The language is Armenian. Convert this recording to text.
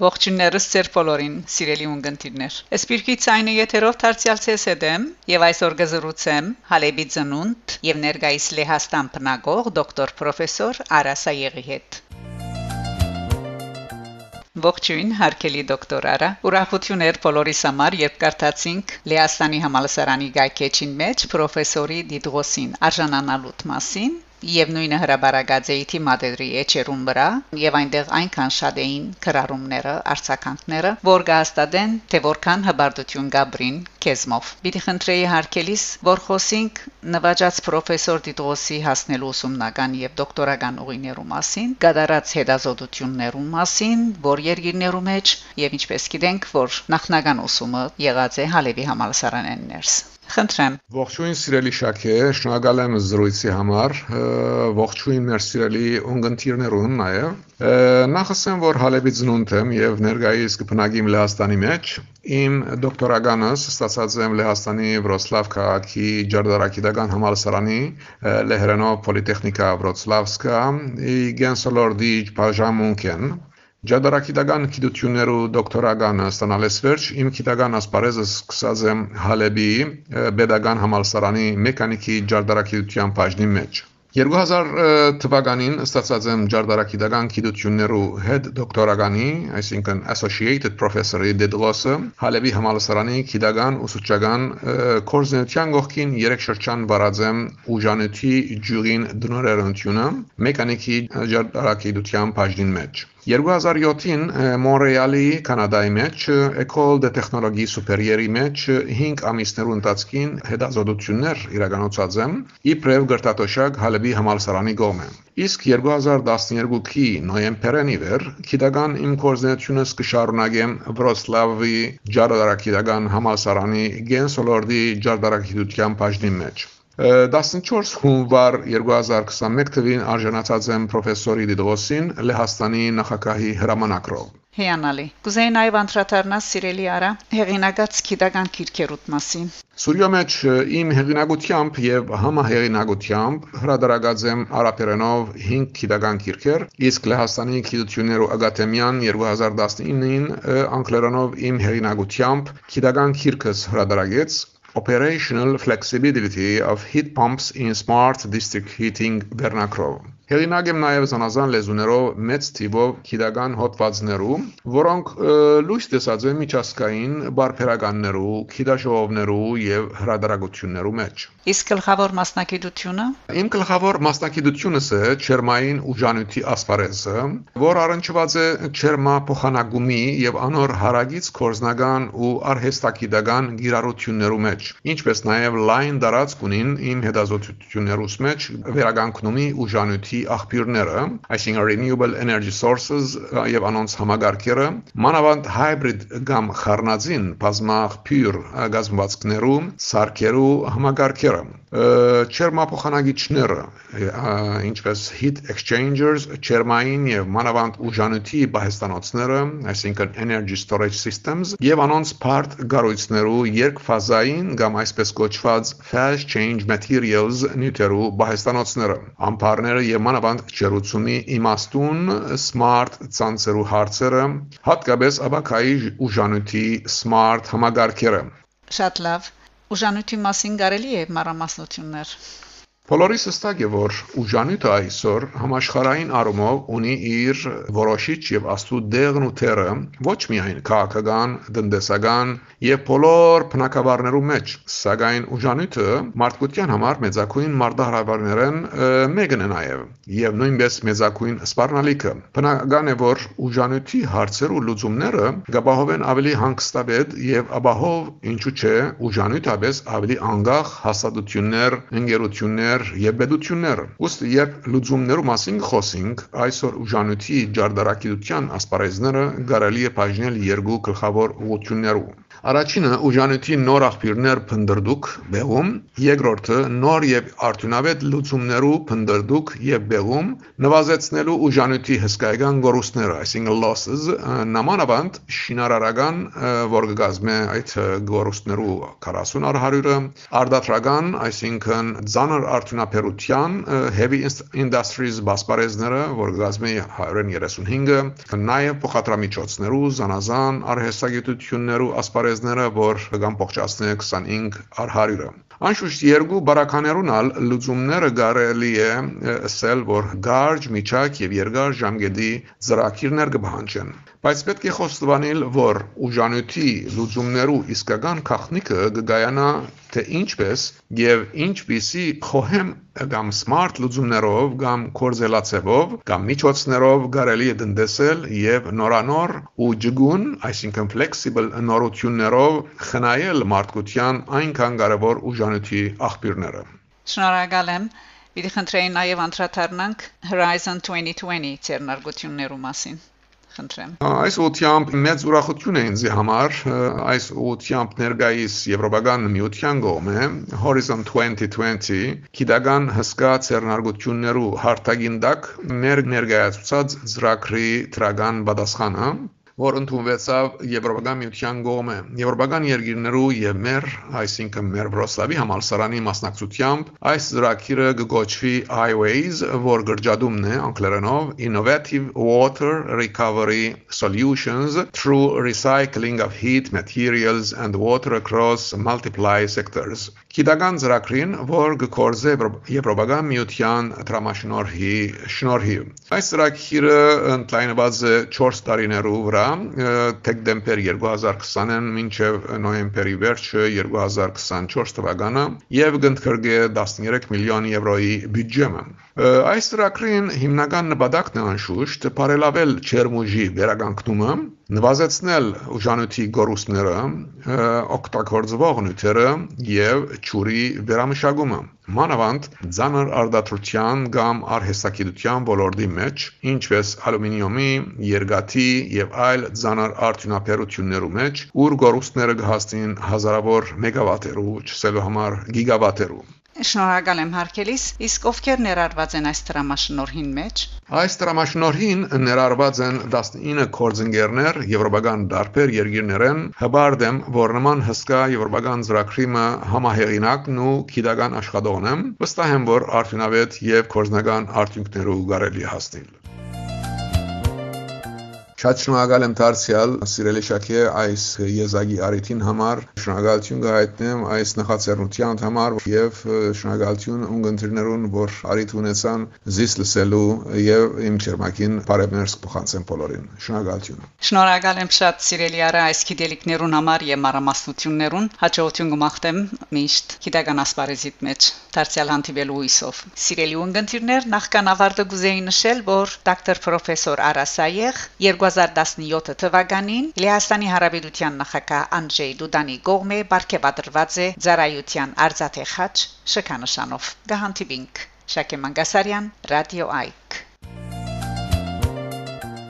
Ողջույններս ձեր բոլորին, սիրելի ունգընտիրներ։ Սպիրկի ցայնը եթերով դարձյալ ՑՍԴՄ եւ այսօր գզրուցեմ Հալեբի ծնունդ եւ ներկայիս Լեհաստան բնագող դոկտոր պրոֆեսոր Արասա Եղի հետ։ Ողջույն, հարգելի դոկտոր Արա։ Ուրախություն էր բոլորիս համար, երբ կարդացինք Լեհաստանի համալսարանի գայքեչին մեջ պրոֆեսորի Դիդրոսին արժանանալուտ մասին եւ նույնը հրաբարագածեի թիմադերի էջերուն վրա եւ այնտեղ այնքան շատ էին քրարումները արցականքները որ գաստադեն թե որքան հբարտություն գաբրին քեզմով պիտի խնդրեի հարկելիս որ խոսենք նվաճած պրոֆեսոր Դիդրոսի հասնելու ուսումնական եւ դոկտորական ուղիներու մասին գդարած հետազոտություններու մասին որ երկիրներու մեջ եւ ինչպես գիտենք որ նախնական ուսումը եղած է Հալեվի համալսարաններս Խնդրեմ։ Ողջույն սիրելի Շաքե, շնորհակալ եմ զրույցի համար։ Ողջույն մեր սիրելի ունգընտիրներուն նաև։ Նախ ասեմ, որ Հալեբի ծնունդ եմ եւ ներկայիս կբնակիմ Լեհաստանի մեջ։ Իմ դոկտորականս ստացած եմ Լեհաստանի Վրոցլավ քաղաքի Ջարդարակիդական համալսարանի Լեհրանով Պոլիտեխնիկա Վրոցլավսկա Իգենսոլորդի բաժանմունքեն Ջադարակիդական գիտություններու դոկտորականը ստանալես վերջ իմ գիտական ասպարեզը սկսած եմ Հալեբի Պետական համալսարանի մեխանիկի ջարդարակիդության բաժնի մեջ 2000 թվականին ստացած եմ ջարդարակիդական գիտություններու հետ դոկտորականի, այսինքն Associated Professor-ի դեդլոսը Հալեբի համալսարանի գիտական ուսուցչական կորզնության գողքին երեք շրջան վարած եմ ուժանույթի ջուրին դնորերությունը մեխանիկի ջարդարակիդության բաժնին մեջ 2007-ին Մոնրեալի Կանադայի մեջ École de Technologie Supérieure-ի մեջ 5 ամիսներու ընթացքին հետազոտություններ իրականացած եմ իբրև գրտատոշակ Հալեբի համալսարանի գոմը իսկ 2012-ի նոյեմբերին իվեր քիդական իմ կորզնությունը սկշարունակեմ Վրոցլավի Ջարդարակիդական համալսարանի Գենսոլորդի Ջարդարակիդության բաժնի մեջ 14 հունվար 2021 թվին արժանացած եմ պրոֆեսորի Դիդրոսին Լեհաստանի նախագահի հրամանակրով։ Հիանալի։ Կուզեի նաև անդրադառնալ սիրելի արա հեղինակած քիդական քիրքերուտ մասին։ Սուրյո մեջ իմ հեղինակությամբ եւ համահեղինակությամբ հրադարագած եմ արաբերենով 5 քիդական քիրքեր, իսկ Լեհաստանի քիդություններու ակադեմիան 2019-ին անգլերենով իմ հեղինակությամբ քիդական քիրքս հրադարագեց operational flexibility of heat pumps in smart district heating vernacular. Հեղինակ եմ նաև զանազան լեզուներով մեծ թիվով քիդական հոդվածներու, որոնք լույս տեսած են միջազգային բարբերականներու, քիդաշողովներու եւ հրադարագություններու մեջ։ Իսկ գլխավոր մասնակցությունը։ Իմ գլխավոր մասնակցությունս է Չերմային ուժանույթի ասպարեզը, որ առնչված է Չերմա փոխանակումի եւ անոր հարագից կորզնական ու արհեստակիդական գիրառություններու մեջ, ինչպես նաև լայն դարածք ունին իմ հետազոտություններուս մեջ վերագանքնումի ուժանույթի աղբյուրները, այսինքն renewable energy sources եւ անոնց համագարկերը, մանավանդ hybrid կամ խառնածին բազմաղբյուր գազམ་վազքներու, սարքերու համագարկերը չերմափոխանագիչները, ինչպես heat exchangers, չերմային եւ մանավանդ ուժանույթի բահեստանոցները, այսինքն energy storage systems, եւ անոնց part գարույցներու երկֆազային կամ այսպես կոչված fast change materials նյութերու բահեստանոցները, ամփարները եւ մանավանդ ջերուցումի իմաստուն smart ցանցերու հարցերը, հատկապես աբակայի ուժանույթի smart համագարկերը։ Շատ լավ Ուժանույթի մասին կարելի է մանրամասնություններ Բոլորիս հստակ է, որ ուժանույթը այսօր համաշխարհային առումով ունի իր որոշիչ եւ աստու դեղն ու թերը ոչ միայն քաղաքական, տնտեսական եւ բոլոր բնակավարներու մեջ, սակայն ուժանույթը մարդկության համար մեծակույն մարտահրավերներն մեկն է նաեւ եւ նույնպես մեծակույն սպառնալիքը։ Բնական է, որ ուժանույթի հարցերու լուծումները գաբահովեն ավելի հանգստավետ եւ ապահով, ինչու՞ չէ, ուժանույթաբես ավելի անգախ հաստատություններ, ընկերություններ լուծումներ եւ բեդություններ։ Ուստ երբ լուծումներու մասին խոսենք, այսօր ուժանույթի ջարդարակիդության ասպարեզները կարելի է բաժնել երկու գլխավոր ուղղություններով։ Առաջինը ուժանույթի նոր աղբյուրներ փնդրդուկ բեղում, երկրորդը նոր եւ արդյունավետ լուծումներու փնդրդուկ եւ բեղում, նվազեցնելու ուժանույթի հսկայական գորուստները, այսինքն losses, նամանավանդ շինարարական, որ կգազմե այդ գորուստներու 40 առ 100-ը, արդատրական, այսինքն ցաներ արդյունաբերության heavy industries բասպարեզները, որ կգազմե 135-ը, նաեւ փոխադրամիջոցներու զանազան արհեստագիտություններու ասպարեզները, որ կգան փոխչացնե 25 առ 100-ը։ Անշուշտ երկու բարականերունալ լուծումները կարելի է ասել, որ գարջ, միջակ եւ երկար ժամկետի ծրագիրներ կբանջեն։ Բայց պետք է խոստովանել, որ ուժանույթի լուծումներու իսկական քաղնիկը կգայանա թե ինչպես եւ ինչպիսի խոհեմ կամ smart լուծումներով կամ կորզելացեվով կամ միջոցներով կարելի է տնտեսել եւ նորանոր ու ջգուն, այսինքն flexible նորություններով խնայել մարդկության այնքան կարևոր ուժանույթի աղբյուրները։ Շնորհակալ եմ։ Պիտի խնդրեին նաև անդրադառնանք Horizon 2020 ցերնարգություններու մասին խնդրեմ։ Այս ուտյամբ մեծ ուրախություն է ինձ համար այս ուտյամբ ներկայիս Եվրոպական միության կողմը Horizon 2020 գիտական հսկա ցերնարգություններու հարթագին դակ մեր ներկայացուցած ծրագրի դրական պատասխանը որ ընդունվեցավ Եվրոպական միության կողմը։ Եվրոպական երկիրներու եւ մեր, այսինքն մեր Վրոսլավի համալսարանի մասնակցությամբ այս ծրագիրը կգոչվի Highways, որ գրջադումն է անգլերենով Innovative Water Recovery Solutions through Recycling of Heat Materials and Water Across Multiple Sectors։ Գիտական ծրագրին, որ գործե Եվրոպական միության դրամաշնորհի շնորհիվ։ Այս ծրագիրը ընդլայնված է 4 տարիներու վրա, դեկտեմբեր 2020-ին մինչև նոյեմբերի վերջը 2024 թվականը եւ կընդգրկե 13 միլիոն եվրոյի բյուջեմը։ Այս ծրագրին հիմնական նպատակն է անշուշտ բարելավել Չերմուժի վերականգնումը, նվազեցնել ուժանույթի գորուստները, օգտագործվող նյութերը եւ ջուրի վերամշակումը։ Մանավանդ ցաներ արդատրության կամ արհեստագիտության ոլորտի մեջ, ինչպես ալումինիումի, երկաթի եւ այլ ցաներ արդյունաբերություններու մեջ, ուր գորուստները կհասնին հազարավոր մեգավատերու, չսելու համար գիգավատերու։ Շնորհակալ եմ հարգելիս, իսկ ովքեր ներառված են այս դրամաշնորհին մեջ։ Այս դրամաշնորհին ներառված են 19 կորձընկերներ եվրոպական դարբեր երկիրներեն, հբարդեմ, որ նման հսկա եվրոպական ծրագրիմը համահեղինակն ու գիտական աշխատողն եմ, վստահ եմ, որ արդյունավետ եւ կորզնական արդյունքներով կարելի հասնել։ Շատ շնորհակալ եմ դարձյալ սիրելի Շակե այս եզակի արիթին համար շնորհակալություն գայտնեմ այս նախաձեռնության համար եւ շնորհակալություն ունգընտրներուն որ արիթ ունեցան զիս լսելու եւ իմ ճերմակին բարևներ փոխանցեն բոլորին շնորհակալություն Շնորհակալ եմ շատ սիրելի արա այս գիտելիքներուն համար եւ մարամասնություններուն հաջողություն կմաղթեմ միշտ գիտական ասպարեզիտ մեջ դարձյալ հանդիպելու հույսով սիրելի ունգընտրներ նախքան ավարտը գուզեի նշել որ դոկտոր պրոֆեսոր Արասայեղ 2017 թվականին Լեհաստանի Հարաբերության նախագահ Անջեյ Դուդանի կողմէ բարգեւադրված է Զարայության Արցաթե խաչ շքանշանով։ Գահանտիբինք Շակե Մանգասարյան, Ռադիո Այ